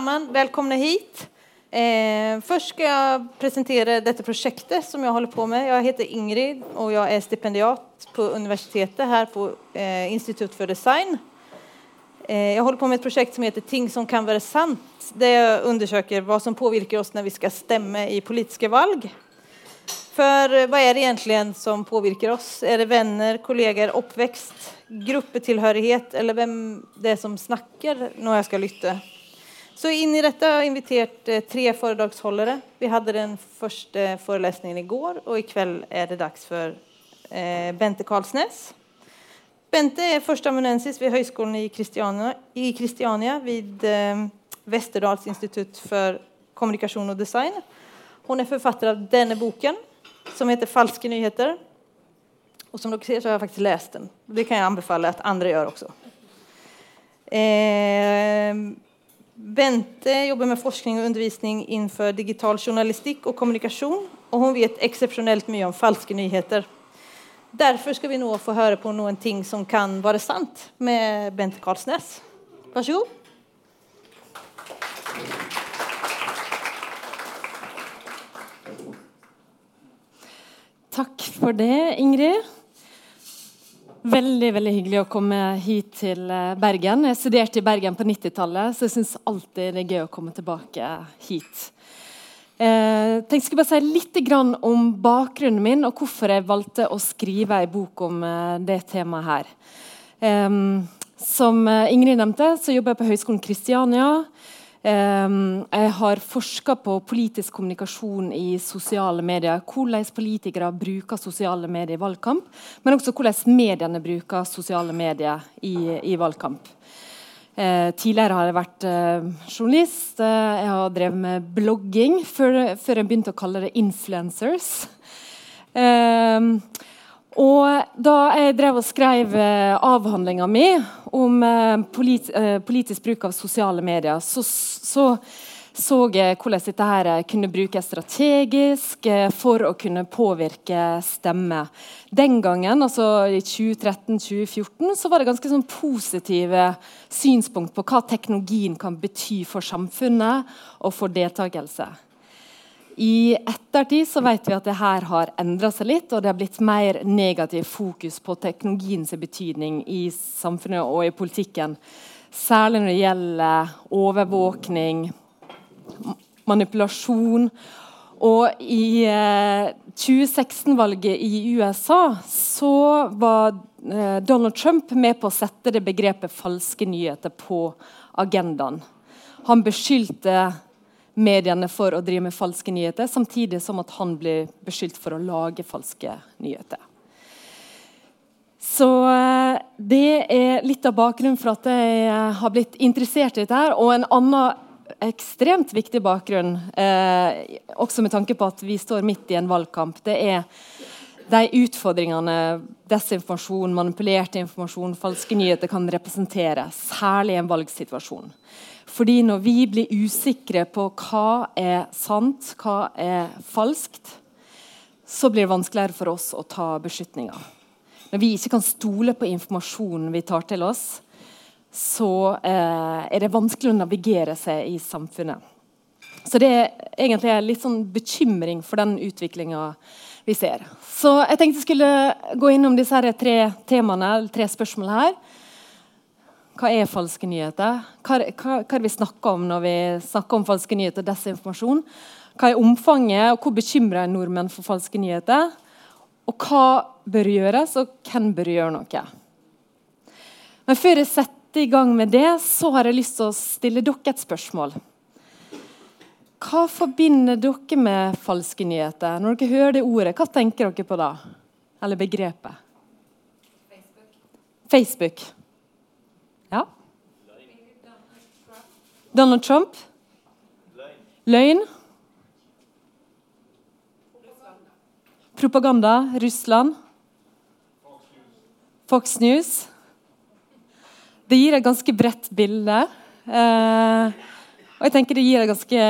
sammen. Velkomne hit. Eh, først skal jeg presentere dette prosjektet som jeg holder på med. Jeg heter Ingrid, og jeg er stipendiat på universitetet her på eh, Institutt for design. Eh, jeg holder på med et prosjekt som heter 'Ting som kan være sant'. Det undersøker hva som påvirker oss når vi skal stemme i politiske valg. For eh, hva er det egentlig som påvirker oss? Er det venner, kolleger, oppvekst, gruppetilhørighet, eller hvem det er som snakker når jeg skal lytte? Så inn i dette har jeg invitert eh, tre foredragsholdere. Vi hadde den første forelesningen i går, og i kveld er det dags for eh, Bente Karlsnes. Bente er førsteamanuensis ved Høgskolen i Kristiania, i Kristiania ved eh, Westerdals institutt for kommunikasjon og design. Hun er forfatter av denne boken, som heter 'Falske nyheter'. Og som dere ser, så har jeg faktisk lest den. Det kan jeg anbefale at andre gjør også. Eh, Bente jobber med forskning og undervisning innenfor digital journalistikk og kommunikasjon. Og hun vet eksepsjonelt mye om falske nyheter. Derfor skal vi nå få høre på noen ting som kan være sant med Bente Karlsnes. Vær så god. Takk for det, Ingrid. Veldig veldig hyggelig å komme hit til eh, Bergen. Jeg studerte i Bergen på 90-tallet, så jeg syns alltid det er gøy å komme tilbake hit. Eh, jeg skulle bare si litt om bakgrunnen min og hvorfor jeg valgte å skrive en bok om eh, det temaet her. Som Ingrid nevnte, så jobber jeg på Høgskolen Kristiania. Ehm, jeg har forska på politisk kommunikasjon i sosiale medier. Hvordan politikere bruker sosiale medier i valgkamp, men også hvordan mediene bruker sosiale medier i, i valgkamp. Eh, tidligere har jeg vært eh, journalist. Eh, jeg har drevet med blogging før, jeg begynte å kalle det influencers. Eh, og da jeg drev og skrev eh, avhandlinga mi om eh, eh, politisk bruk av sosiale medier, så så, så jeg hvordan dette her kunne brukes strategisk for å kunne påvirke stemme. Den gangen, altså i 2013-2014, så var det ganske sånn positive synspunkt på hva teknologien kan bety for samfunnet og for deltakelse. I ettertid så vet vi at det her har endra seg litt, og det har blitt mer negativ fokus på teknologiens betydning i samfunnet og i politikken. Særlig når det gjelder overvåkning, manipulasjon. Og i eh, 2016-valget i USA så var eh, Donald Trump med på å sette det begrepet falske nyheter på agendaen. Han beskyldte mediene for å drive med falske nyheter, samtidig som at han blir beskyldt for å lage falske nyheter. Så eh, det er litt av bakgrunnen for at jeg eh, har blitt interessert i dette. her, Og en annen ekstremt viktig bakgrunn, eh, også med tanke på at vi står midt i en valgkamp, det er de utfordringene desinformasjon, manipulert informasjon, falske nyheter kan representere, særlig i en valgsituasjon. Fordi når vi blir usikre på hva er sant, hva er falskt, så blir det vanskeligere for oss å ta beslutninger. Når vi ikke kan stole på informasjonen vi tar til oss, så eh, er det vanskelig å navigere seg i samfunnet. Så det er egentlig en litt sånn bekymring for den utviklinga vi ser. Så jeg tenkte jeg skulle gå innom disse tre temaene, tre spørsmålene her. Hva er falske nyheter? Hva, hva, hva er det vi snakker om når vi snakker om falske nyheter og desinformasjon? Hva er omfanget, og hvor bekymra er nordmenn for falske nyheter? Og hva bør gjøres, og hvem bør gjøre noe? Men før jeg setter i gang med det, så har jeg lyst til å stille dere et spørsmål. Hva forbinder dere med falske nyheter? Når dere hører det ordet, hva tenker dere på da? Eller begrepet? Facebook. Facebook. Ja. Donald Trump? Løgn. Propaganda. Russland. Fox News. Det gir et ganske bredt bilde. Eh, og jeg tenker det gir et ganske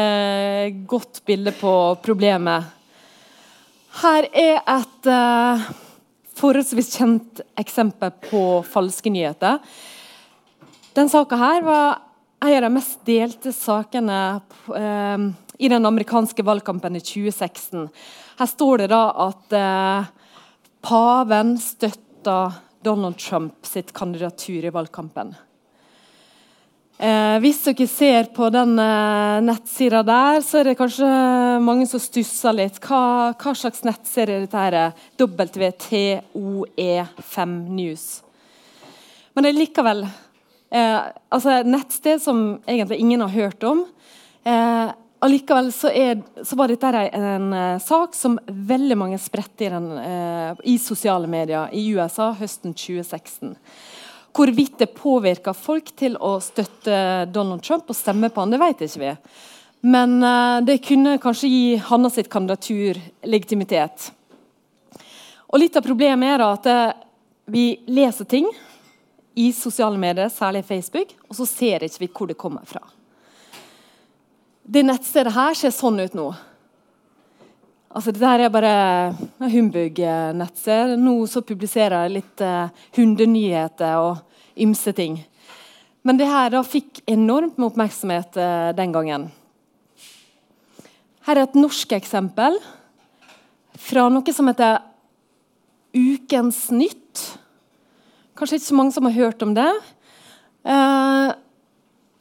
godt bilde på problemet. Her er et eh, forholdsvis kjent eksempel på falske nyheter. Den saka her var en av de mest delte sakene eh, i den amerikanske valgkampen i 2016. Her står det da at eh, paven støtta Donald Trump sitt kandidatur i valgkampen. Eh, hvis dere ser på den eh, nettsida der, så er det kanskje mange som stusser litt. Hva, hva slags nettside er dette? her? WTOE5 News. Men det er likevel altså et nettsted som egentlig ingen har hørt om. Eh, allikevel så, er, så, var dette en, en uh, sak som veldig mange spredte i, uh, i sosiale medier i USA høsten 2016. Hvorvidt det påvirker folk til å støtte Donald Trump og stemme på han, det vet ikke vi. Men eh, det kunne kanskje gi Hanna sitt kandidatur legitimitet. Og Litt av problemet er at uh, vi leser ting i sosiale medier, særlig Facebook, og så ser ikke vi hvor det kommer fra. Det nettstedet her ser sånn ut nå. Altså, Dette er bare humbug-nettsted. Nå så publiserer jeg litt uh, hundenyheter og ymse ting. Men det her da fikk enormt med oppmerksomhet uh, den gangen. Her er et norsk eksempel fra noe som heter Ukens Nytt. Kanskje ikke så mange som har hørt om det. Eh,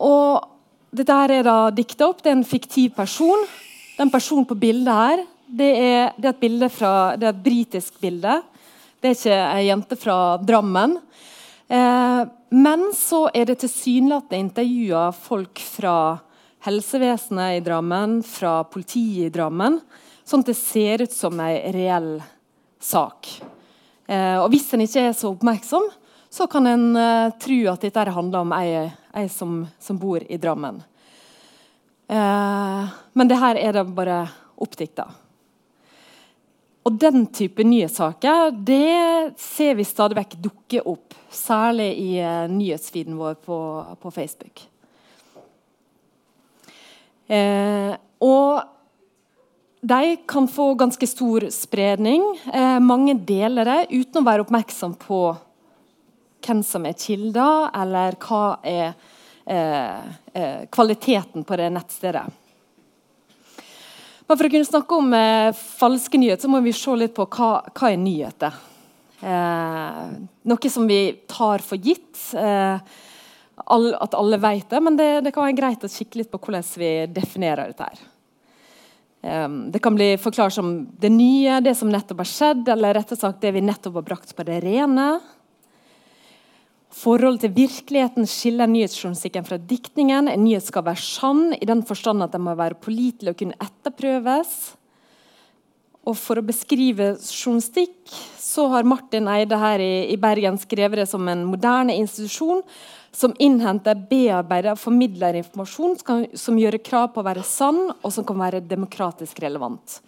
og dette der er da dikta opp. Det er en fiktiv person. Den personen på bildet her det er, det er, et bilde fra, det er et britisk bilde. Det er ikke ei jente fra Drammen. Eh, men så er det tilsynelatende intervjua folk fra helsevesenet i Drammen, fra politiet i Drammen, sånn at det ser ut som ei reell sak. Eh, og Hvis en ikke er så oppmerksom, så kan en uh, tro at dette handler om ei, ei som, som, bor i Drammen. Uh, men det her er det bare oppdikta. Og den type nyhetssaker det ser vi stadig vekk dukke opp. Særlig i uh, nyhetsfeeden vår på, på Facebook. Uh, og de kan få ganske stor spredning. Mange deler det uten å være oppmerksom på hvem som er kilder, eller hva er eh, eh kvaliteten på det nettstedet. Men for å kunne snakke om eh, falske nyheter, så må vi se litt på hva, hva er nyheter. Eh, noe som vi tar for gitt. Eh, all, at alle vet det, men det, det, kan være greit å kikke litt på hvordan vi definerer dette. her. Um, det kan bli forklart som det nye, det som nettopp har skjedd, eller rett og slett det vi nettopp har brakt på det rene. Forholdet til virkeligheten skiller nyhetsjournalistikken fra diktningen. En nyhet skal være sann i den forstand at den må være pålitelig og kunne etterprøves. Og For å beskrive journalistikk så har Martin Eide her i, i Bergen skrevet det som en moderne institusjon som innhenter, bearbeider og formidler informasjon som, som gjør krav på å være sann, og som kan være demokratisk relevant.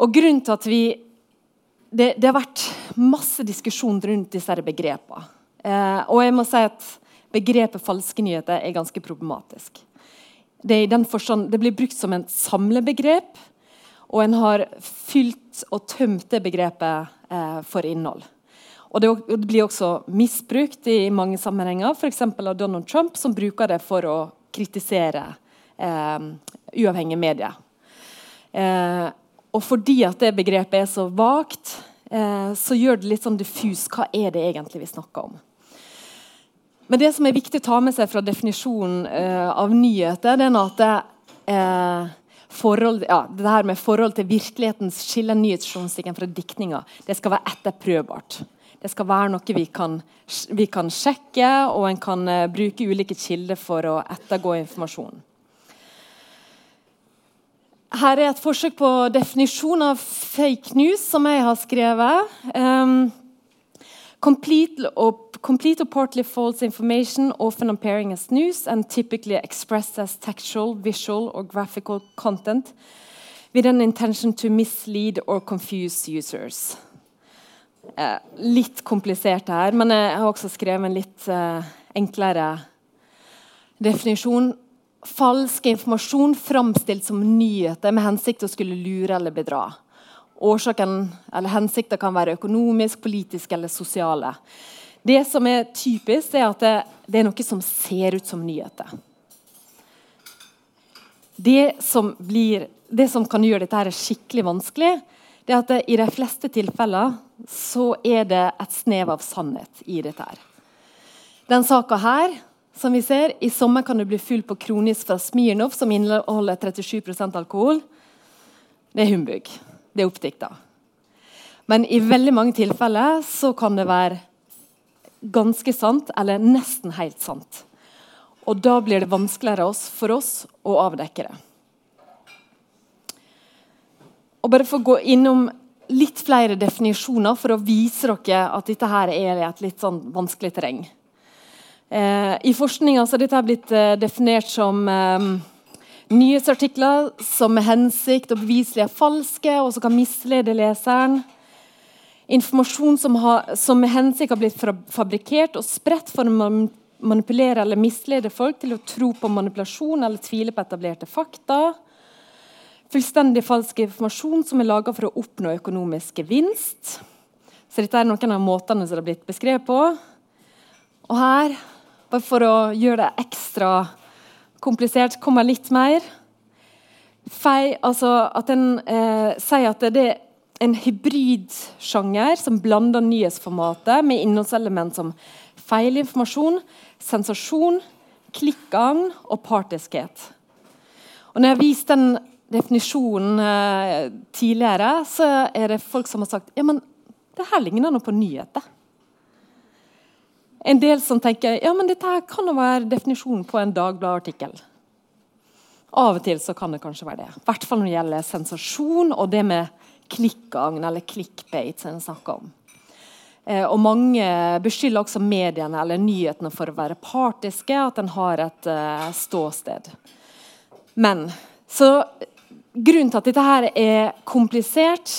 Og grunnen til at vi det, det, har vært masse diskusjon rundt disse begrepene. Eh, og jeg må si at begrepet falske nyheter er ganske problematisk. Det, forstand, det blir brukt som en samlebegrep, og en har fylt og tømt det begrepet eh, for innhold. Og det, det, blir også misbrukt i mange sammenhenger, f.eks. av Donald Trump, som bruker det for å kritisere eh, uavhengige medier. Eh, og fordi at det begrepet er så vagt, eh, så gjør det litt sånn diffus hva er det egentlig vi snakker om. Men det som er viktig å ta med seg fra definisjonen eh, av nyheter, det er at eh, forhold, ja, det her med forhold til virkeligheten skiller nyhetsjournalistikken fra diktninga. Det skal være etterprøvbart. Det skal være noe vi kan, vi kan sjekke, og en kan uh, bruke ulike kilder for å ettergå informasjonen. Her er et forsøk på definisjon av fake news, som jeg har skrevet. Um, complete, or, partly false information, often appearing as news and typically expressed as textual, visual or graphical content with an intention to mislead or confuse users. Eh, litt komplisert her, men jeg har også skrevet en litt eh, enklere definisjon falsk informasjon framstilt som nyheter med hensikt å skulle lure eller bedra. Årsaken eller Hensikter kan være økonomisk, politisk eller sosiale. Det som er typisk, er at det, det er noe som ser ut som nyheter. Det som, blir, det som kan gjøre dette her skikkelig vanskelig, det er at det, i de fleste tilfeller så er det et snev av sannhet i dette. her. Den saka her, som vi ser, i sommer kan du bli full på kronisk fra Smirnov, som inneholder 37% alkohol. Det er humbug. Det er oppdikta. Men i veldig mange tilfeller så kan det være ganske sant, eller nesten helt sant. Og da blir det vanskeligere for oss å avdekke det. Og bare for å gå innom litt flere definisjoner for å vise dere at dette her er et litt sånn vanskelig terreng. Eh, I forskninga er dette blitt eh, definert som eh, nyhetsartikler som med hensikt og beviselig er falske, og som kan mislede leseren. Informasjon som, har, som med hensikt har blitt fabrikkert og spredt for å manipulere eller mislede folk til å tro på manipulasjon eller tvile på etablerte fakta. Fullstendig falsk informasjon som er laga for å oppnå økonomisk gevinst. Så dette er noen av måtene som det har blitt beskrevet på. Og her, bare for å gjøre det ekstra komplisert, kommer litt mer. Fei, altså at en eh, sier at det, er en hybridsjanger som blander nyhetsformatet med innholdselement som feilinformasjon, sensasjon, klikkagn og partiskhet. Og når jeg har vist den definisjonen eh, tidligere, så er det folk som har sagt ja, men det her ligner noe på nyheter. En del som tenker ja, men dette kan jo være definisjonen på en Dagbladet-artikkel. Av og til så kan det kanskje være det. I hvert fall når det gjelder sensasjon og det med klikkagn eller clickbait som jeg snakker om. Eh, og Mange beskylder også mediene eller nyhetene for å være partiske, at en har et uh, ståsted. Men så grunnen til at dette her er komplisert,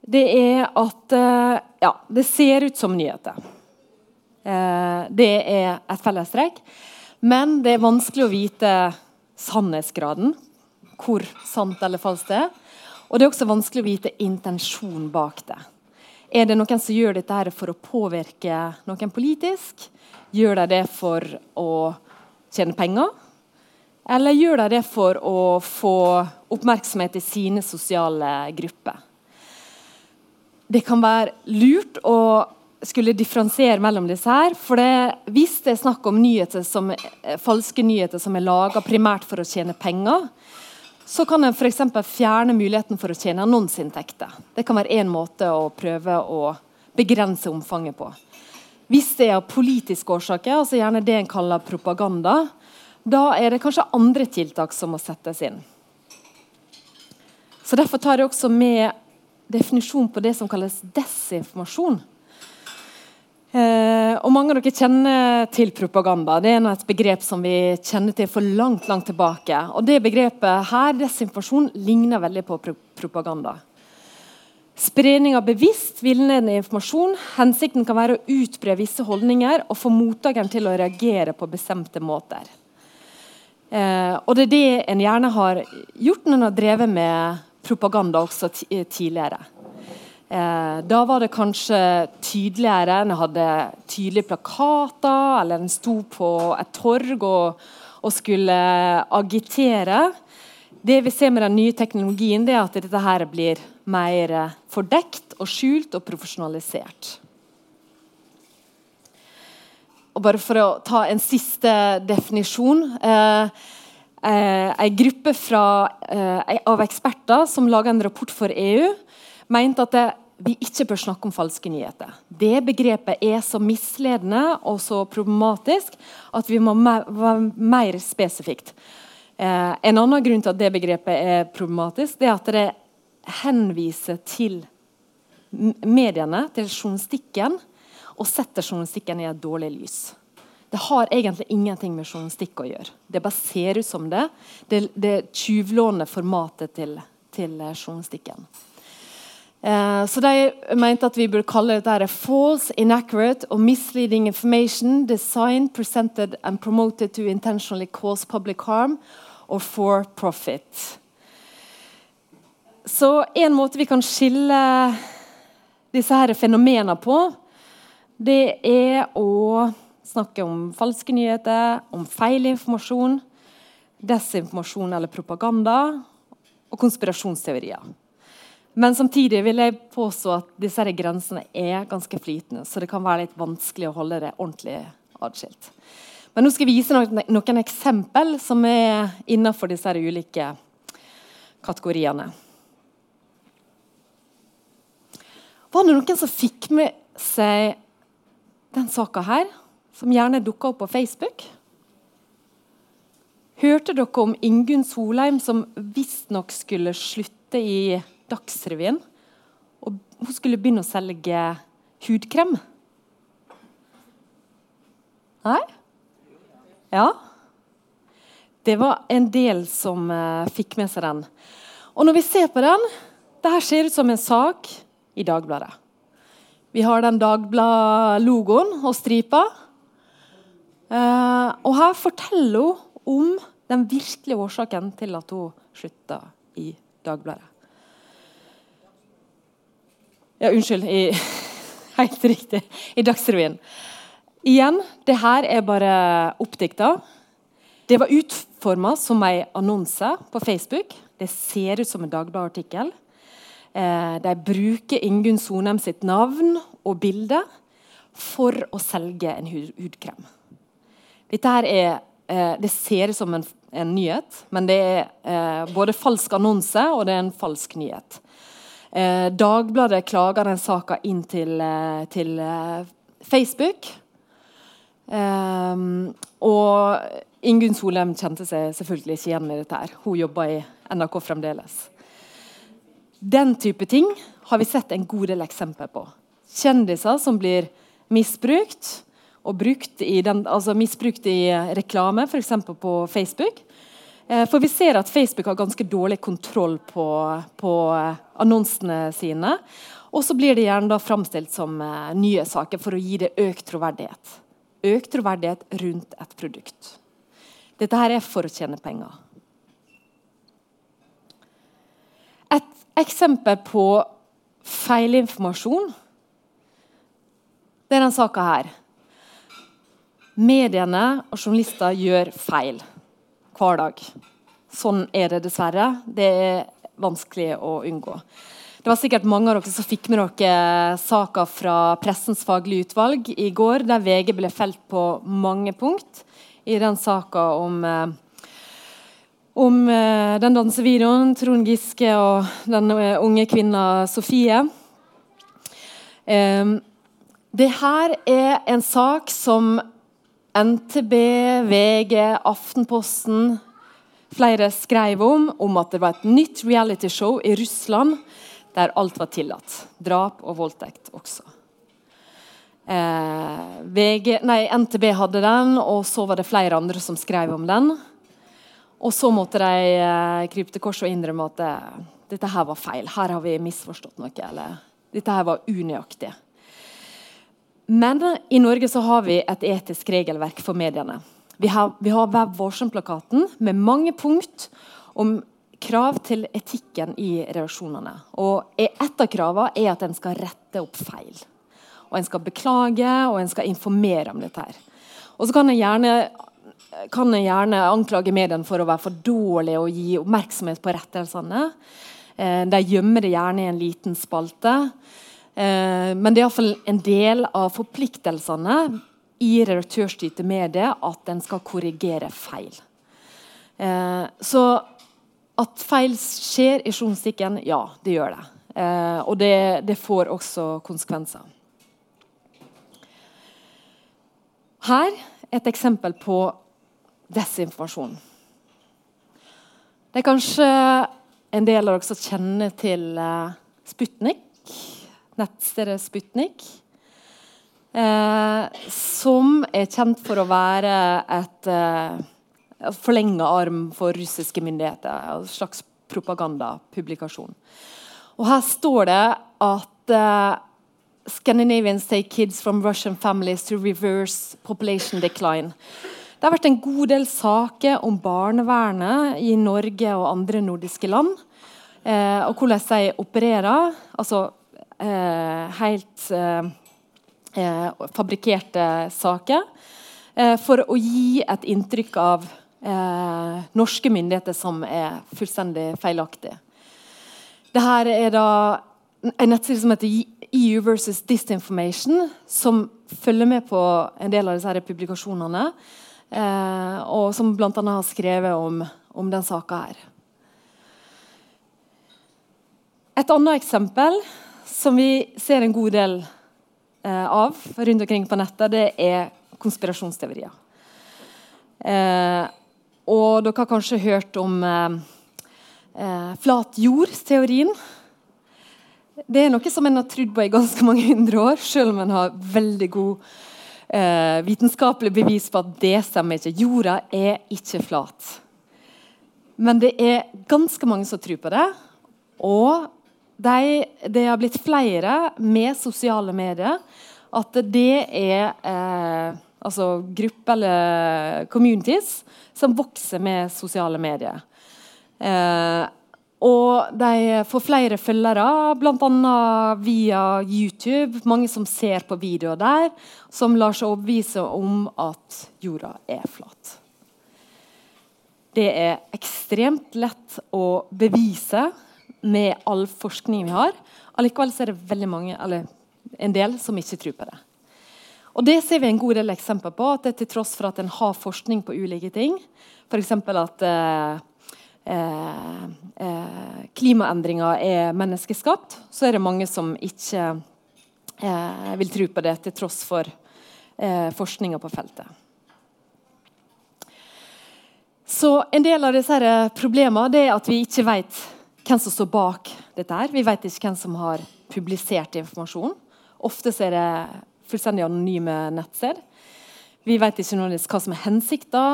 det er at uh, ja, det ser ut som nyheter. Uh, det er et fellestrekk. Men det er vanskelig å vite sannhetsgraden. Hvor sant eller falskt det er. Og det er også vanskelig å vite intensjonen bak det. Er det noen som gjør dette for å påvirke noen politisk? Gjør de det for å tjene penger? Eller gjør de det for å få oppmerksomhet i sine sosiale grupper? Det kan være lurt å skulle differensiere mellom disse her. For det, hvis det er snakk om nyheter som, falske nyheter som er laga primært for å tjene penger, så kan en f.eks. fjerne muligheten for å tjene annonseinntekter. Det kan være én måte å prøve å begrense omfanget på. Hvis det er av politiske årsaker, altså gjerne det en kaller propaganda, da er det kanskje andre tiltak som må settes inn. Så Derfor tar jeg også med definisjon på det som kalles desinformasjon. Eh, og Mange av dere kjenner til propaganda. Det er et begrep som vi kjenner til for langt langt tilbake. Og det begrepet her, desinformasjon, ligner veldig på pro propaganda. Spredning av bevisst villedende informasjon. Hensikten kan være å utbre visse holdninger og få mottakeren til å reagere på bestemte måter. Eh, og Det er det en gjerne har gjort når en har drevet med propaganda også tidligere. Eh, da var det kanskje tydeligere. En hadde tydelige plakater, eller en sto på et torg og, og, skulle agitere. Det vi ser med den nye teknologien, det er at dette her blir mer fordekt og skjult og profesjonalisert. Og bare For å ta en siste definisjon. Eh, eh, en gruppe fra, eh, av eksperter som laga en rapport for EU, mente at det, vi ikke bør snakke om falske nyheter. Det begrepet er så misledende og så problematisk at vi må være mer spesifikt. Eh, en annen grunn til at det begrepet er problematisk, det er at det henviser til mediene, til journalistikken, og setter journalistikken i et dårlig lys. Det har egentlig ingenting med journalistikk å gjøre. Det bare ser ut som det. Det, det tjuvlåner formatet til, til journalistikken. Eh, så de mente at vi burde kalle dette false, inaccurate og misleading information designed, presented and promoted to intentionally cause public harm or for profit. Så en måte vi kan skille disse her fenomenene på, det er å snakke om falske nyheter, om feilinformasjon, desinformasjon eller propaganda og konspirasjonsteorier. Men samtidig vil jeg påstå at disse grensene er ganske flytende, så det kan være litt vanskelig å holde det ordentlig atskilt. Men nå skal jeg vise noen, noen eksempel som er innenfor disse ulike kategoriene. Var det noen som fikk med seg den saka her, som gjerne dukka opp på Facebook? Hørte dere om Ingunn Solheim som visstnok skulle slutte i Dagsrevyen? Og hun skulle begynne å selge hudkrem? Nei? Ja. Det var en del som uh, fikk med seg den. Og når vi ser på den det her ser ut som en sak i Dagbladet. Vi har den Dagblad-logoen og stripa. Uh, og her forteller hun om den virkelige årsaken til at hun slutta i Dagbladet. Ja, unnskyld. I, helt riktig. I Dagsrevyen. Igjen, det her er bare oppdikta. Det var utforma som ei annonse på Facebook. Det ser ut som en Dagbladet-artikkel. Eh, de bruker Ingunn Sonheim sitt navn og bilde for å selge en hud hudkrem. Dette her er eh, Det ser ut som en, en nyhet, men det er eh, både falsk annonse og det er en falsk nyhet. Eh, Dagbladet klager den saka inn til, eh, til eh, Facebook. Um, og Ingunn Solheim kjente seg selvfølgelig ikke igjen i dette. her. Hun jobber i NRK fremdeles. Den type ting har vi sett en god del eksempler på. Kjendiser som blir misbrukt og brukt i, den, altså misbrukt i reklame, f.eks. på Facebook. Eh, for vi ser at Facebook har ganske dårlig kontroll på, på annonsene sine. Og så blir det gjerne framstilt som uh, nye saker for å gi det økt troverdighet. Økt troverdighet rundt et produkt. Dette her er for å tjene penger. Et eksempel på feilinformasjon det er denne saka her. Mediene og journalister gjør feil hver dag. Sånn er det dessverre. Det er vanskelig å unngå. Det var sikkert mange av dere som fikk med dere saka fra Pressens faglige utvalg i går, der VG ble felt på mange punkt i den saka om eh, om eh, den dansevideoen, Trond Giske og den eh, unge kvinna Sofie. Um, det her er en sak som NTB, VG, Aftenposten flere skrev om, om at det var et nytt realityshow i Russland der alt var tillatt. Drap og voldtekt også. Eh, VG, nei, NTB hadde den, og så var det flere andre som skrev om den. Og så måtte de eh, krype til korset og innrømme at det, eh, dette her var feil. Her har vi misforstått noe. Eller dette her var unøyaktig. Men i Norge så har vi et etisk regelverk for mediene. Vi har, vi har Vær varsom-plakaten med mange punkt om krav til etikken i relasjonene. Og Et av kravene er at en skal rette opp feil. Og En skal beklage og en skal informere om dette. her. Og så kan en gjerne, gjerne anklage mediene for å være for dårlige og gi oppmerksomhet på rettelsene. Eh, de gjemmer det gjerne i en liten spalte. Eh, men det er iallfall en del av forpliktelsene i redaktørstyrte medier at en skal korrigere feil. Eh, så at feil skjer i journalistikken, ja, det gjør det. Eh, og det, det, får også konsekvenser. Her et eksempel på desinformasjon. Det er kanskje en del av dere som kjenner til Sputnik nettstedet Sputnik. Eh, som er kjent for å være et eh, forlenga arm for russiske myndigheter. En slags propagandapublikasjon. Og Her står det at eh, Scandinavians take kids from Russian families to reverse population decline. Det har vært en god del saker om barnevernet i Norge og andre nordiske land. Eh, og hvordan de opererer. Altså helt eh, eh, fabrikkerte saker eh, for å gi et inntrykk av eh, norske myndigheter som er fullstendig feilaktig. Dette er da en nettside som heter EU versus Disinformation, som følger med på en del av disse publikasjonene. Eh, og som bl.a. har skrevet om, om den saka her. Et annet eksempel som vi ser en god del eh, av rundt omkring på nettet, det er konspirasjonsteorier. Eh, og dere har kanskje hørt om eh, eh flat jord-teorien. Det er noe som en har trodd på i ganske mange hundre år, selv om en har veldig god eh, vitenskapelig bevis på at det stemmer ikke. Jorda er ikke flat. Men det er ganske mange som tror på det. Og de, det har blitt flere med sosiale medier. At det er eh, altså grupper eller communities som vokser med sosiale medier. Eh, og de får flere følgere, bl.a. via YouTube. Mange som ser på videoer der, som lar seg overbevise om at jorda er flat. Det er ekstremt lett å bevise med all forskning vi har. Allikevel er det veldig mange, eller en del som ikke tror på det. Og Det ser vi en god del eksempler på. at det Til tross for at en har forskning på ulike ting, f.eks. at eh, eh, eh, klimaendringer er menneskeskapt, så er det mange som ikke eh, vil tro på det, til tross for eh, forskninga på feltet. Så En del av disse problemene er at vi ikke vet hvem som står bak dette. her. Vi vet ikke hvem som har publisert informasjon. Ofte er det fullstendig anonyme nettsted. Vi vet ikke hva som er hensikta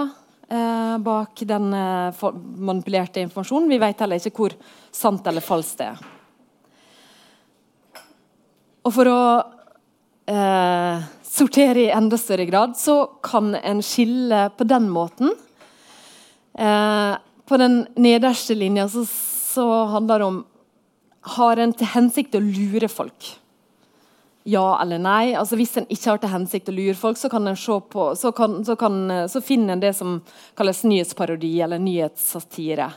eh, bak den eh, manipulerte informasjonen. Vi vet heller ikke hvor sant eller falskt det er. Og for å eh, sortere i enda større grad, så kan en skille på den måten. Eh, på den nederste linja så så handler det om Har en til hensikt å lure folk? Ja eller nei? Altså Hvis en ikke har til hensikt å lure folk, så, kan en se på, så, kan, så, kan, så finner en det som kalles nyhetsparodi eller nyhetssatire.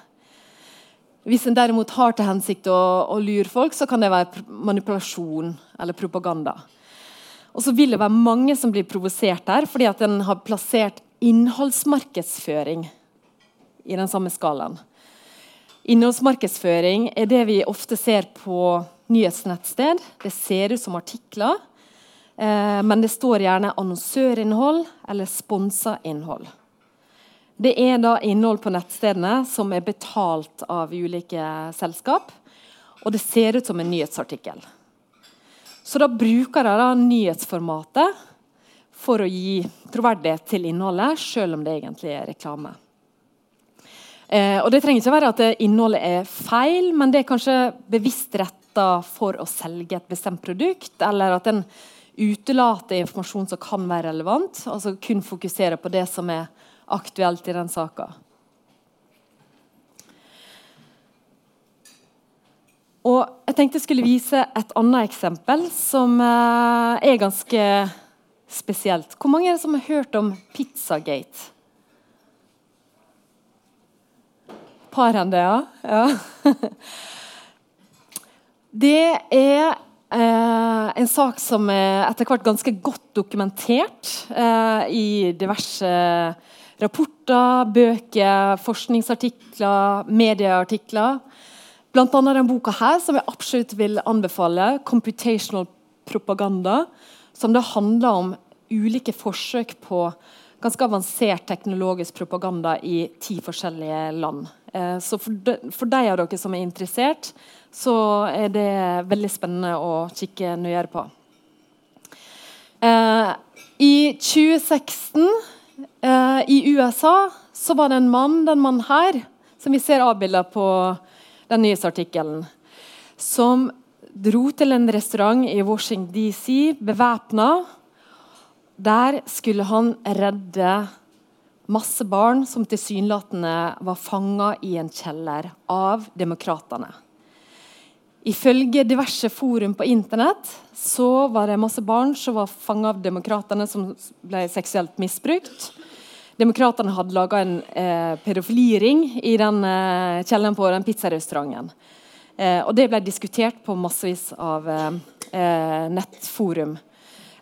Hvis en derimot har til hensikt å, å lure folk, så kan det være manipulasjon eller propaganda. Og så vil det være mange som blir provosert der, fordi at en har plassert innholdsmarkedsføring i den samme skalaen. Innholdsmarkedsføring er det vi ofte ser på nyhetsnettsted. Det ser ut som artikler, eh, men det står gjerne annonsørinnhold eller sponsa innhold. Det er da innhold på nettstedene som er betalt av ulike selskap, og det ser ut som en nyhetsartikkel. Så da bruker de nyhetsformatet for å gi troverdighet til innholdet, selv om det egentlig er reklame. Eh, og Det trenger ikke være at innholdet er feil, men det er kanskje bevisst retta for å selge et bestemt produkt, eller at en utelater informasjon som kan være relevant, altså kun fokuserer på det som er aktuelt i den saka. Og jeg tenkte jeg skulle vise et annet eksempel som eh, er ganske spesielt. Hvor mange er det som har hørt om Pizzagate? Par enn det, ja. ja. det er eh, en sak som er etter hvert ganske godt dokumentert eh, i diverse rapporter, bøker, forskningsartikler, medieartikler. Bl.a. denne boka her, som jeg absolutt vil anbefale, 'Computational Propaganda', som det handler om ulike forsøk på ganske avansert teknologisk propaganda i ti forskjellige land. Eh, så for de, for de, av dere som er interessert, så er det veldig spennende å kikke nøyere på. Eh, I 2016 eh, i USA så var det en mann, den mannen her, som vi ser avbilda på den nyhetsartikkelen, som dro til en restaurant i Washington DC bevæpna. Der skulle han redde masse barn som tilsynelatende var fanga i en kjeller av demokratene. Ifølge diverse forum på internett så var det masse barn som var fanga av demokratene som ble seksuelt misbrukt. Demokratene hadde laga en eh, pedofiliring i den eh, kjelleren på den pizzarestauranten. Eh, og det ble diskutert på massevis av eh, eh, nettforum.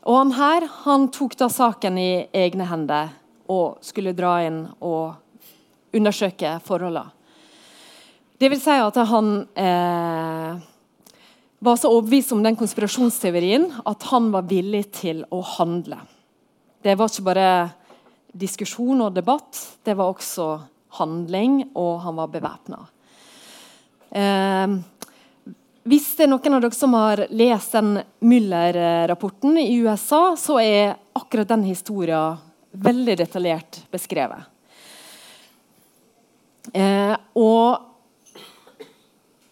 Og han her han tok da saken i egne hender og skulle dra inn og undersøke forholdene. Det vil si at han eh, var så overbevist om den konspirasjonsteorien at han var villig til å handle. Det var ikke bare diskusjon og debatt, det var også handling, og han var bevæpna. Eh, hvis det er noen av dere som har lest den Müller-rapporten i USA, så er akkurat den historien veldig detaljert beskrevet. Eh, og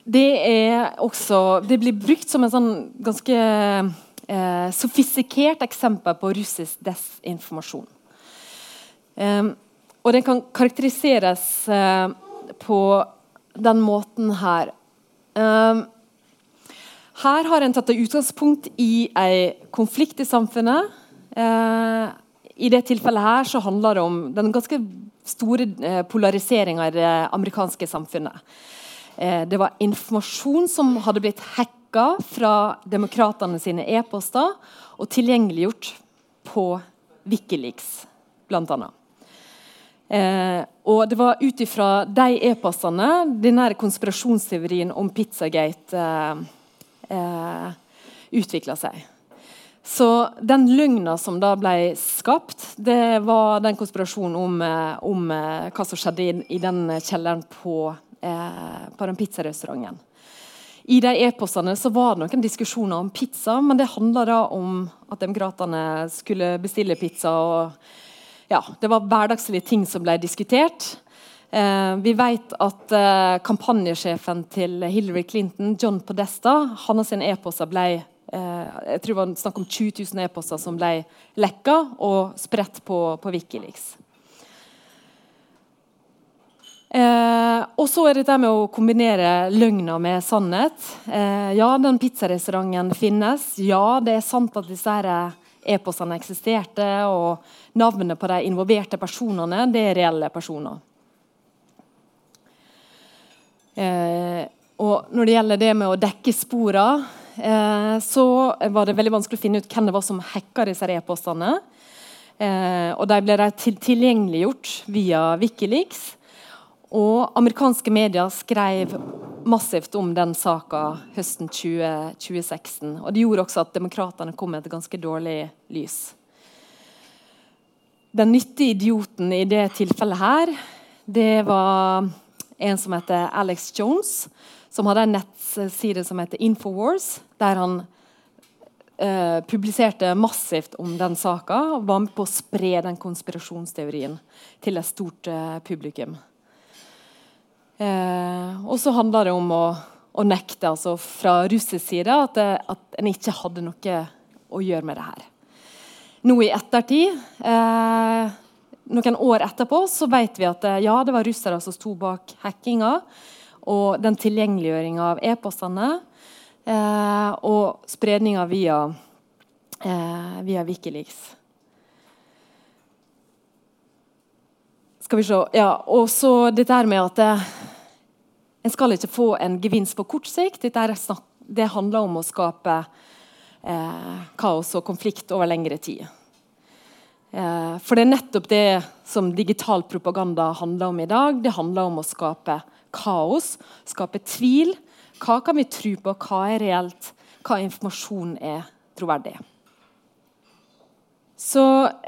det er også Det blir brukt som en sånn ganske eh, sofistikert eksempel på russisk desinformasjon. Eh, og den kan karakteriseres eh, på den måten her. Eh, her har en tatt utgangspunkt i en konflikt i samfunnet. Eh, I det tilfellet her så handler det om den ganske store eh, polariseringa i det amerikanske samfunnet. Eh, det var informasjon som hadde blitt hacka fra demokratene sine e-poster og tilgjengeliggjort på Wikileaks, bl.a. Eh, og det var ut ifra de e-postene denne konspirasjonsteorien om Pizzagate eh, eh, utvikla seg. Så den løgna som da ble skapt, det var den konspirasjonen om, eh, om eh, hva som skjedde i, den kjelleren på eh, på den pizzarestauranten. I de e-postene så var det noen diskusjoner om pizza, men det handla om at demokratene skulle bestille pizza. og ja, Det var hverdagslige ting som ble diskutert. Eh, vi vet at eh, kampanjesjefen til Hillary Clinton, John Podesta, hans e-poster ble jeg tror det var snakk om 20 000 e-poster som ble lekka og spredt på, på Wikileaks. Eh, og så er det med å kombinere løgna med sannhet. Eh, ja, den pizzarestauranten finnes. Ja, det er sant at disse e-postene eksisterte. Og navnene på de involverte personene det er reelle personer. Eh, og når det gjelder det med å dekke sporene, eh, så var det veldig vanskelig å finne ut hvem det var som hacka disse e-postene. Eh, og de ble tilgjengeliggjort via Wikileaks. Og amerikanske medier skrev massivt om den saka høsten 20, 2016. Og det gjorde også at demokratene kom med et ganske dårlig lys. Den nyttige idioten i det tilfellet her, det var en som heter Alex Jones, som hadde en nettside som heter Infowars, der han eh, publiserte massivt om den saka og var med på å spre den konspirasjonsteorien til et stort eh, publikum. Eh, og så handla det om å, å nekte altså fra russisk side at, det, at en ikke hadde noe å gjøre med det her. Nå i ettertid, eh, noen år etterpå, så vet vi at eh, ja, det var russere som sto bak hackinga og den tilgjengeliggjøringa av e-postene eh, og spredninga via, eh, via Wikileaks. Skal vi se Ja, og så dette her med at eh, en skal ikke få en gevinst på kort sikt. Snakk, det handler om å skape eh, kaos og konflikt over lengre tid. Eh, for det er nettopp det som digital propaganda handler om i dag. Det handler om å skape kaos, skape tvil. Hva kan vi tro på? Hva er reelt? Hva informasjon er troverdig? Så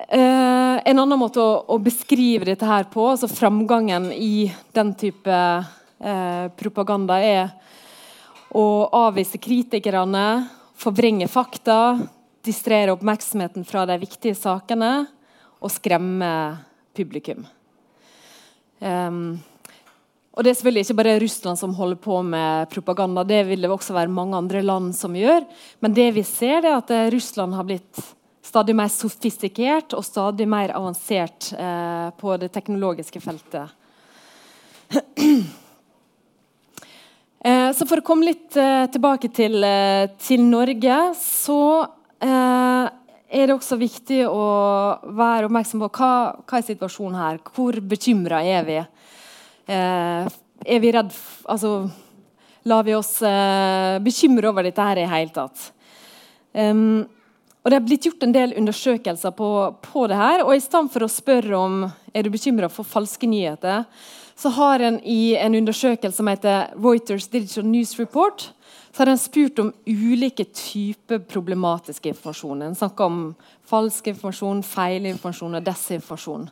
eh, En annen måte å, å, beskrive dette her på, altså framgangen i den type eh, propaganda, er å avvise kritikerne, forvrenge fakta, distrere oppmerksomheten fra de viktige sakene og skremme publikum. Um, og Det er selvfølgelig ikke bare Russland som holder på med propaganda. Det vil det også være mange andre land som gjør. Men det vi ser er at Russland har blitt stadig mer sofistikert og stadig mer avansert eh, på det teknologiske feltet. Eh, så for å komme litt eh, tilbake til, eh, til, Norge, så eh, er det også viktig å være oppmerksom på hva, hva er situasjonen her. Hvor bekymra er vi? Eh, er vi redd Altså, lar vi oss eh, bekymre over dette her i hele tatt? Um, og Det er blitt gjort en del undersøkelser på, på det her. og I stedet for å spørre om er du bekymra for falske nyheter, så har en i en undersøkelse som heter Reuters Digital News Report, så har en spurt om ulike typer problematisk informasjon. En snakker om falsk informasjon, feilinformasjon og desinformasjon.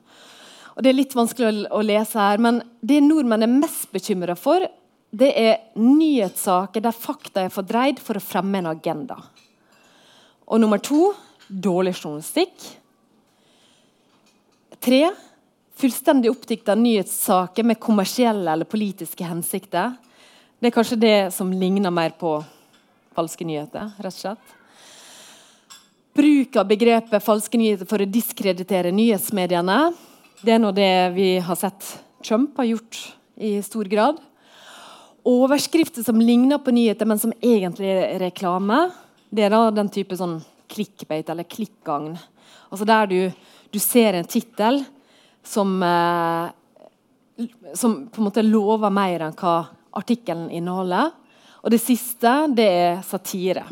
Og Det er litt vanskelig å, lese her, men det nordmenn er mest bekymra for, det er nyhetssaker der fakta er fordreid for å fremme en agenda. Og nummer to dårlig journalistikk. Tre fullstendig oppdikta nyhetssaker med kommersielle eller politiske hensikter. Det er kanskje det som ligner mer på falske nyheter. rett og slett. Bruk av begrepet falske nyheter for å diskreditere nyhetsmediene. Det er nå det vi har sett Trump har gjort i stor grad. Overskrifter som ligner på nyheter, men som egentlig er reklame. Det er da den type sånn clickbait eller klikkgagn. Altså der du, du ser en tittel som, eh, som på en måte lover mer enn hva artikkelen inneholder. Og det siste det er satire.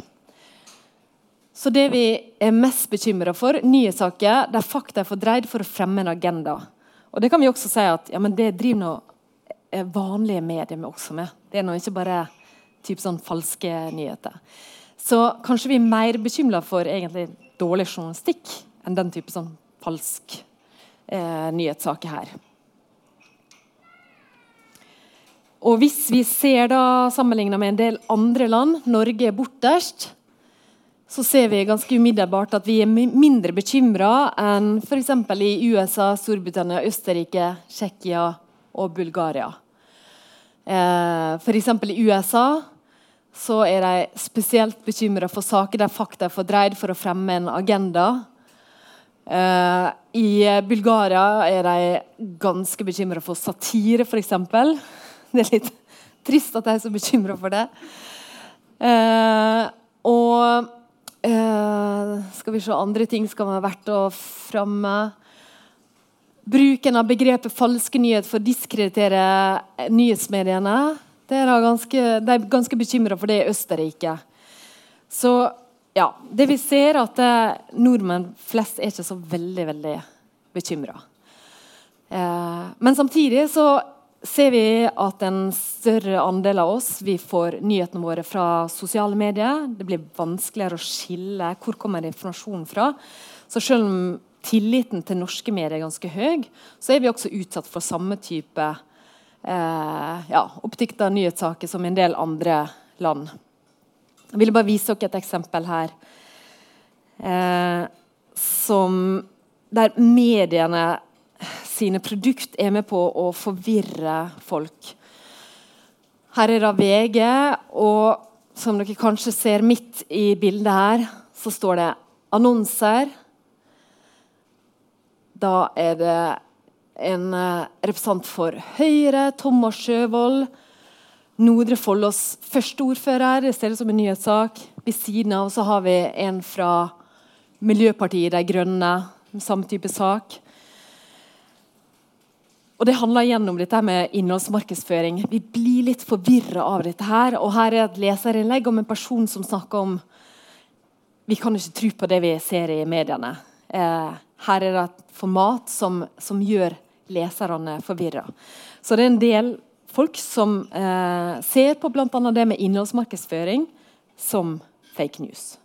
Så det vi er mest bekymra for, nye saker der fakta er fordreid for å fremme en agenda. Og det kan vi også si at ja, det driver nå eh, vanlige medier med også med. Det er nå ikke bare typ sånn falske nyheter. Så kanskje vi er mer bekymra for egentlig dårlig journalistikk enn den type sånn falsk eh, nyhetssaker her. Og hvis vi ser da sammenligna med en del andre land, Norge er borterst, så ser vi ganske umiddelbart at vi er mindre bekymra enn f.eks. i USA, Storbritannia, Østerrike, Tsjekkia og Bulgaria. Eh, f.eks. i USA så er de spesielt bekymra for saker der fakta er fordreid for å fremme en agenda. Uh, I Bulgaria er de ganske bekymra for satire, f.eks. Det er litt trist at de er så bekymra for det. Uh, og uh, skal vi se andre ting skal være verdt å framme. Bruken av begrepet falske nyheter for å diskreditere nyhetsmediene. Det er ganske, de er ganske bekymra for det i Østerrike. Så ja, det vi ser, er at eh, nordmenn flest er ikke så veldig veldig bekymra. Eh, men samtidig så ser vi at en større andel av oss vi får nyhetene våre fra sosiale medier. Det blir vanskeligere å skille hvor kommer informasjonen fra. Så selv om tilliten til norske medier er ganske høy, så er vi også utsatt for samme type eh, ja, oppdikta nyhetssaker som en del andre land. Jeg vil bare vise dere et eksempel her. Eh, som, der mediene sine produkt er med på å forvirre folk. Her er det VG, og som dere kanskje ser midt i bildet her, så står det annonser. Da er det en eh, representant for Høyre, Thomas Sjøvold, Nordre Follos første ordfører. Det ser ut som en nyhetssak. Ved siden av så har vi en fra Miljøpartiet De Grønne. Samme type sak. Og Det handler igjen om dette med innholdsmarkedsføring. Vi blir litt forvirra av dette. her, og Her er et leserinnlegg om en person som snakker om vi kan ikke tro på det vi ser i mediene. Eh, her er det et format som, som gjør leserne forvirra. Så det er en del folk som eh, ser på bl.a. det med innholdsmarkedsføring som fake news.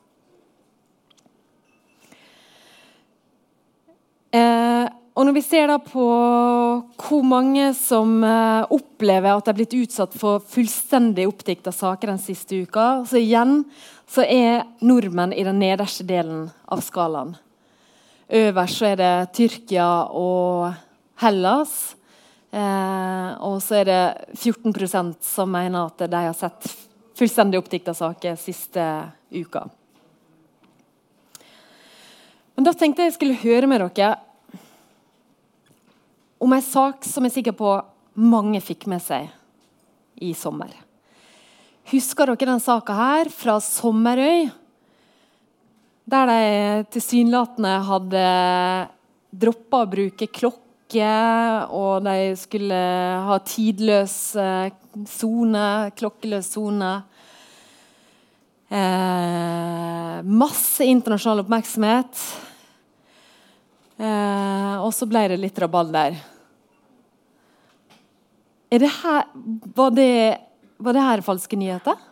Eh, og når vi ser da på hvor mange som eh, opplever at de er blitt utsatt for fullstendig oppdikta saker den siste uka, så igjen så er nordmenn i den nederste delen av skalaen. Øverst så er det Tyrkia og Hellas. Eh, og så er det 14% som mener at de har sett fullstendig oppdikta saker siste uka. Men da tenkte jeg jeg skulle høre med dere om en sak som jeg er sikker på mange fikk med seg i sommer. Husker dere den saka her fra Sommerøy? Der de tilsynelatende hadde droppa å bruke klokke, og de skulle ha tidløs sone, klokkeløs sone. Eh, masse internasjonal oppmerksomhet. Eh, og så ble det litt rabalder. Er det her, var, det, var det her falske nyheter?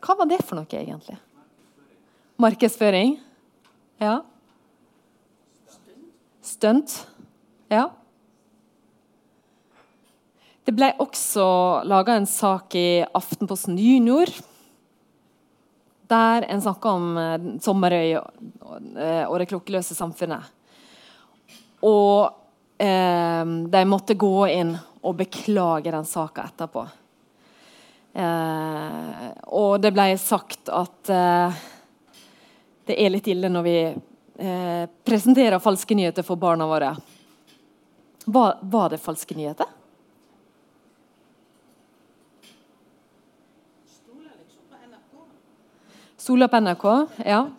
Hva var det for noe, egentlig? Markedsføring? Ja. Stunt? Ja. Det ble også laga en sak i Aftenposten Junior der en snakker om eh, Sommerøy eh, og, det klokkeløse samfunnet. Og eh, de måtte gå inn og beklage den saka etterpå. Eh, og det ble sagt at eh, det er litt ille når vi eh, presenterer falske nyheter for barna våre. Var, var det falske nyheter? Sola på NRK? Ja.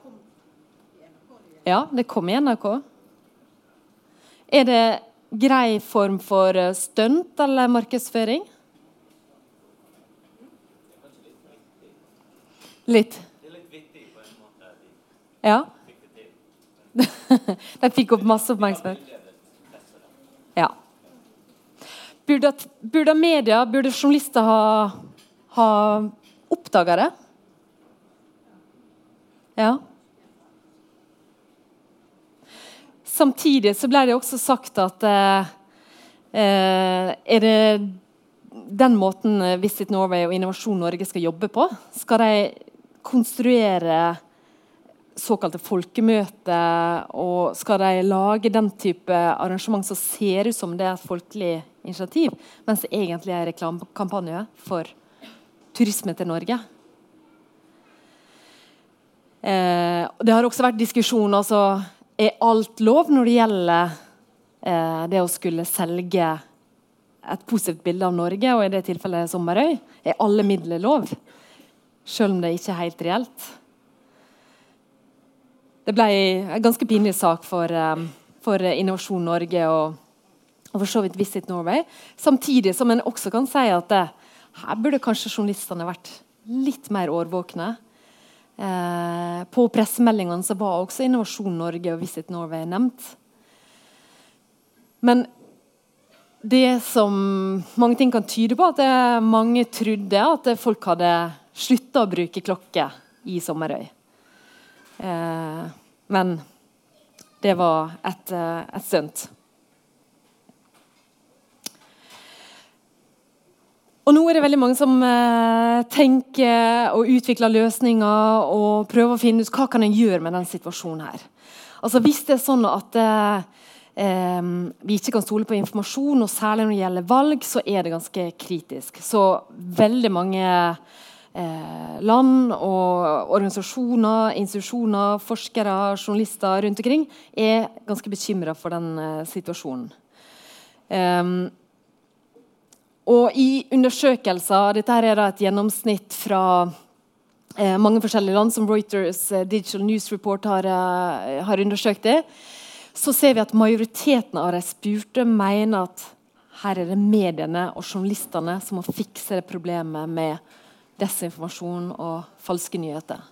ja, det kom i NRK. Er det grei form for eh, stunt eller markedsføring? Litt. Ja. De fikk opp masse oppmerksomhet. Ja. Burde, burde media, burde journalister ha, ha oppdaga det? Ja. Samtidig så ble det også sagt at eh, eh, Er det den måten Visit Norway og Innovasjon Norge skal jobbe på? Skal de konstruere såkalte folkemøter, og skal de lage den type arrangement som ser ut som det er et folkelig initiativ, mens det egentlig er reklamekampanje for turisme til Norge? Eh, det har også vært diskusjon altså, Er alt lov når det gjelder eh, det å skulle selge et positivt bilde av Norge, og i det tilfellet Sommerøy? Er alle midler lov? Selv om det ikke er helt reelt. Det ble en ganske pinlig sak for, um, for Innovasjon Norge og, og, for så vidt Visit Norway. Samtidig som en også kan si at det, her burde kanskje journalistene vært litt mer årvåkne. Eh, på pressemeldingene så var også Innovasjon Norge og Visit Norway nevnt. Men det som mange ting kan tyde på, at mange trodde at folk hadde slutta å bruke klokke i Sommerøy. Eh, men det var et, eh, et stunt. Og nå er det veldig mange som eh, tenker og utvikler løsninger og prøver å finne ut hva kan en gjøre med den situasjonen her. Altså Hvis det er sånn at eh, eh, vi ikke kan stole på informasjon, og særlig når det gjelder valg, så er det ganske kritisk. Så veldig mange eh, land og organisasjoner, institusjoner, forskere, journalister rundt omkring er ganske bekymra for den eh, situasjonen. Um, og i undersøkelser Dette er da et gjennomsnitt fra eh, mange forskjellige land, som Reuters eh, Digital News Report har, eh, har, undersøkt det. Så ser vi at majoriteten av de spurte mener at her er det mediene og journalistene som må fikse det problemet med desinformasjon og falske nyheter.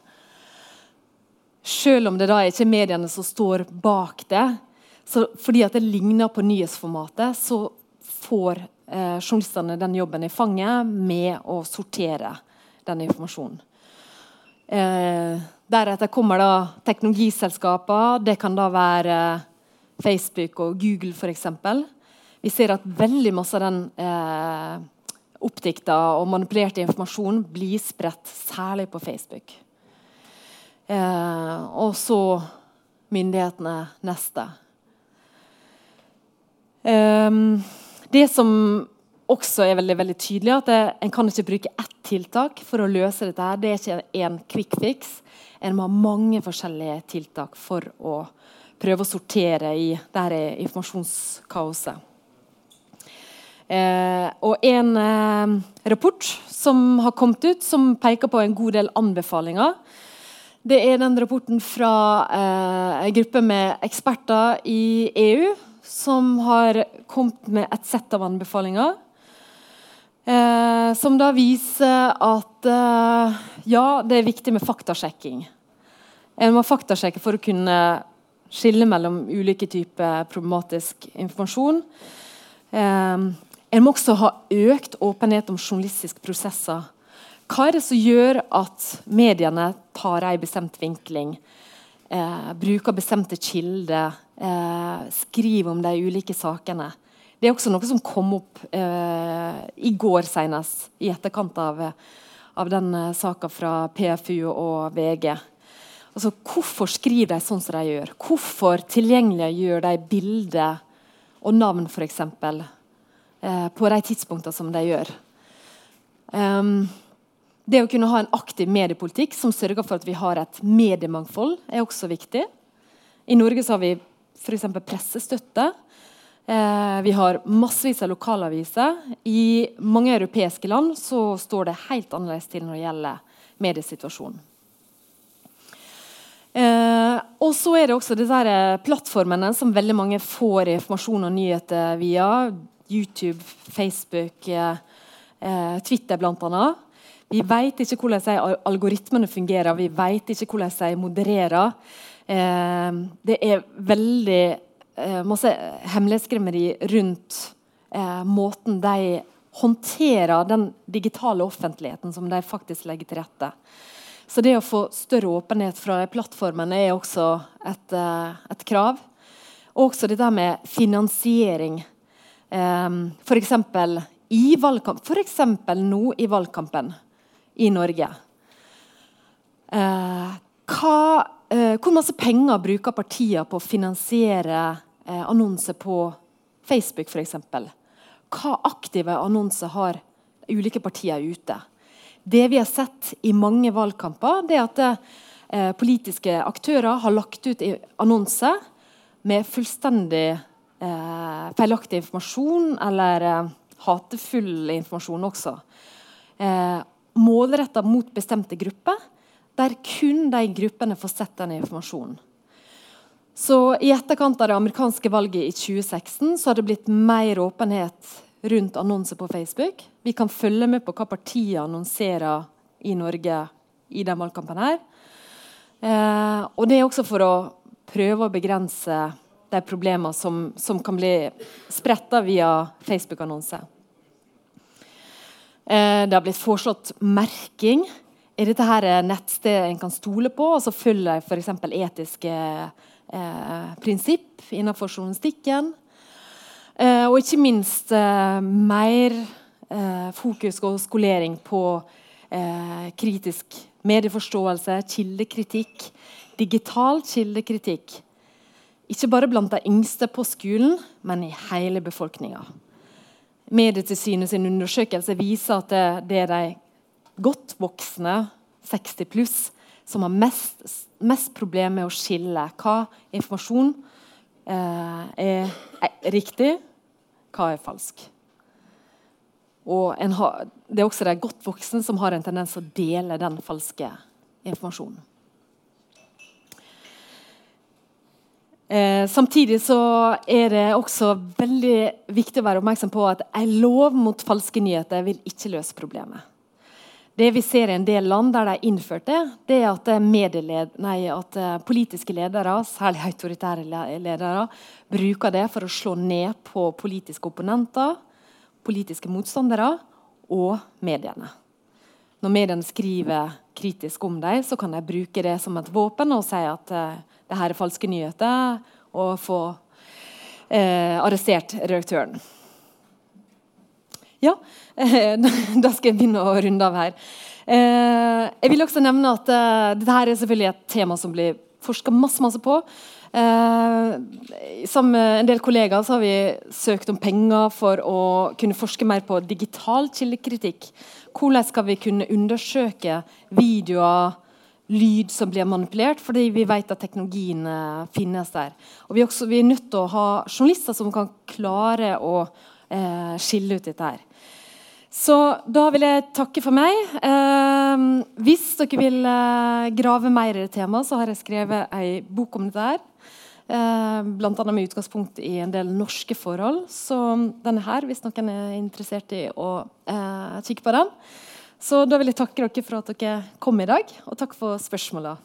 Selv om det da ikke er mediene som står bak det, så fordi at det ligner på nyhetsformatet, så får eh, journalistene den jobben i fanget med å sortere den informasjonen. Eh, deretter kommer da teknologiselskaper. Det kan da være Facebook og Google f.eks. Vi ser at veldig masse av den eh, oppdikta og manipulerte informasjonen blir spredt, særlig på Facebook. Eh, og så myndighetene neste. Um, det som også er veldig, veldig tydelig, at det, en kan ikke bruke ett tiltak for å løse dette. her. Det er ikke en quick fix. En må ha mange forskjellige tiltak for å prøve å sortere i dette informasjonskaoset. Eh, og en eh, rapport som har kommet ut, som peker på en god del anbefalinger. Det er den rapporten fra eh, en gruppe med eksperter i EU som har kommet med et sett av anbefalinger. Eh, som da viser at eh, ja, det er viktig med faktasjekking. En må faktasjekke for å kunne skille mellom ulike typer problematisk informasjon. Eh, en må også ha økt åpenhet om journalistiske prosesser. Hva er det som gjør at mediene tar en bestemt vinkling, eh, bruker bestemte kilder, eh, skriver om de ulike sakene? Det er også noe som kom opp eh, i går senest, i etterkant av, av den eh, saka fra PFU og VG. Altså, hvorfor skriver de sånn som de gjør? Hvorfor tilgjengeliggjør de bilder og navn, f.eks., eh, på de tidspunktene som de gjør? Um, det å kunne ha en aktiv mediepolitikk som sørger for at vi har et mediemangfold, er også viktig. I Norge har vi f.eks. pressestøtte. Eh, vi har massevis av lokalaviser. I mange europeiske land så står det helt annerledes til når det gjelder mediesituasjonen. Eh, og så er det også disse eh, plattformene som veldig mange får informasjon og nyheter via. YouTube, Facebook, eh, Twitter blant bl.a. Vi vet ikke hvordan algoritmene fungerer, vi vet ikke hvordan de modererer. Eh, det er veldig eh, masse hemmelighetskremmeri rundt eh, måten de håndterer den digitale offentligheten som de faktisk legger til rette. Så det å få større åpenhet fra plattformene er også et, eh, et krav. Og også det der med finansiering. Eh, f.eks. nå i valgkampen i Norge. Eh, hva, eh, hvor masse penger bruker partiene på å finansiere eh, annonser på Facebook f.eks. Hva aktive annonser har ulike partier ute? Det vi har sett i mange valgkamper, det er at eh, politiske aktører har lagt ut annonser med fullstendig eh, feilaktig informasjon eller eh, hatefull informasjon også. Målretta mot bestemte grupper, der kun de gruppene får sett den informasjonen. Så I etterkant av det amerikanske valget i 2016 så har det blitt mer åpenhet rundt annonser på Facebook. Vi kan følge med på hva partiet annonserer i Norge i den valgkampen. her. Eh, og Det er også for å prøve å begrense de problemene som, som kan bli spretta via Facebook-annonser. Eh, det har blitt foreslått merking. Er dette her nettstedet en kan stole på? Og så følger f.eks. etiske eh, prinsipp innenfor journalistikken. Eh, og ikke minst eh, mer eh, fokus og skolering på eh, kritisk medieforståelse, kildekritikk, digital kildekritikk. Ikke bare blant de yngste på skolen, men i hele befolkninga. Medietilsynet sin undersøkelse viser at det, er de godt voksne, 60 pluss, som har mest, mest problemer med å skille hva informasjon eh, er riktig, hva er falsk. Og ha, Det er også de godt voksne som har en tendens til å dele den falske informasjonen. Eh, samtidig så er det også veldig viktig å være oppmerksom på at en lov mot falske nyheter vil ikke løse problemet. Det vi ser i en del land der de har innført det, det er at, eh, nei, at eh, politiske ledere, særlig autoritære ledere, bruker det for å slå ned på politiske opponenter, politiske motstandere og mediene. Når mediene skriver kritisk om dem, så kan de bruke det som et våpen og si at uh, det her er falske nyheter, og få eh, arrestert redaktøren. Ja, da skal jeg begynne å runde av her. Eh, jeg vil også nevne at uh, dette er selvfølgelig et tema som blir forska masse, masse på. Eh, sammen med en del kollegaer har vi søkt om penger for å kunne forske mer på digital kildekritikk. Hvordan skal vi kunne undersøke videoer, lyd som blir manipulert, fordi vi vet at teknologien finnes der. Og vi er, også, vi er nødt til å ha journalister som kan klare å eh, skille ut dette her. Så da vil jeg takke for meg. Eh, hvis dere vil eh, grave mer i det temaet, så har jeg skrevet ei bok om dette. her. Eh, Bl.a. med utgangspunkt i en del norske forhold. Så denne her, hvis noen er interessert i å eh, kikke på den. Så da vil jeg takke dere for at dere kom i dag, og takk for spørsmåla.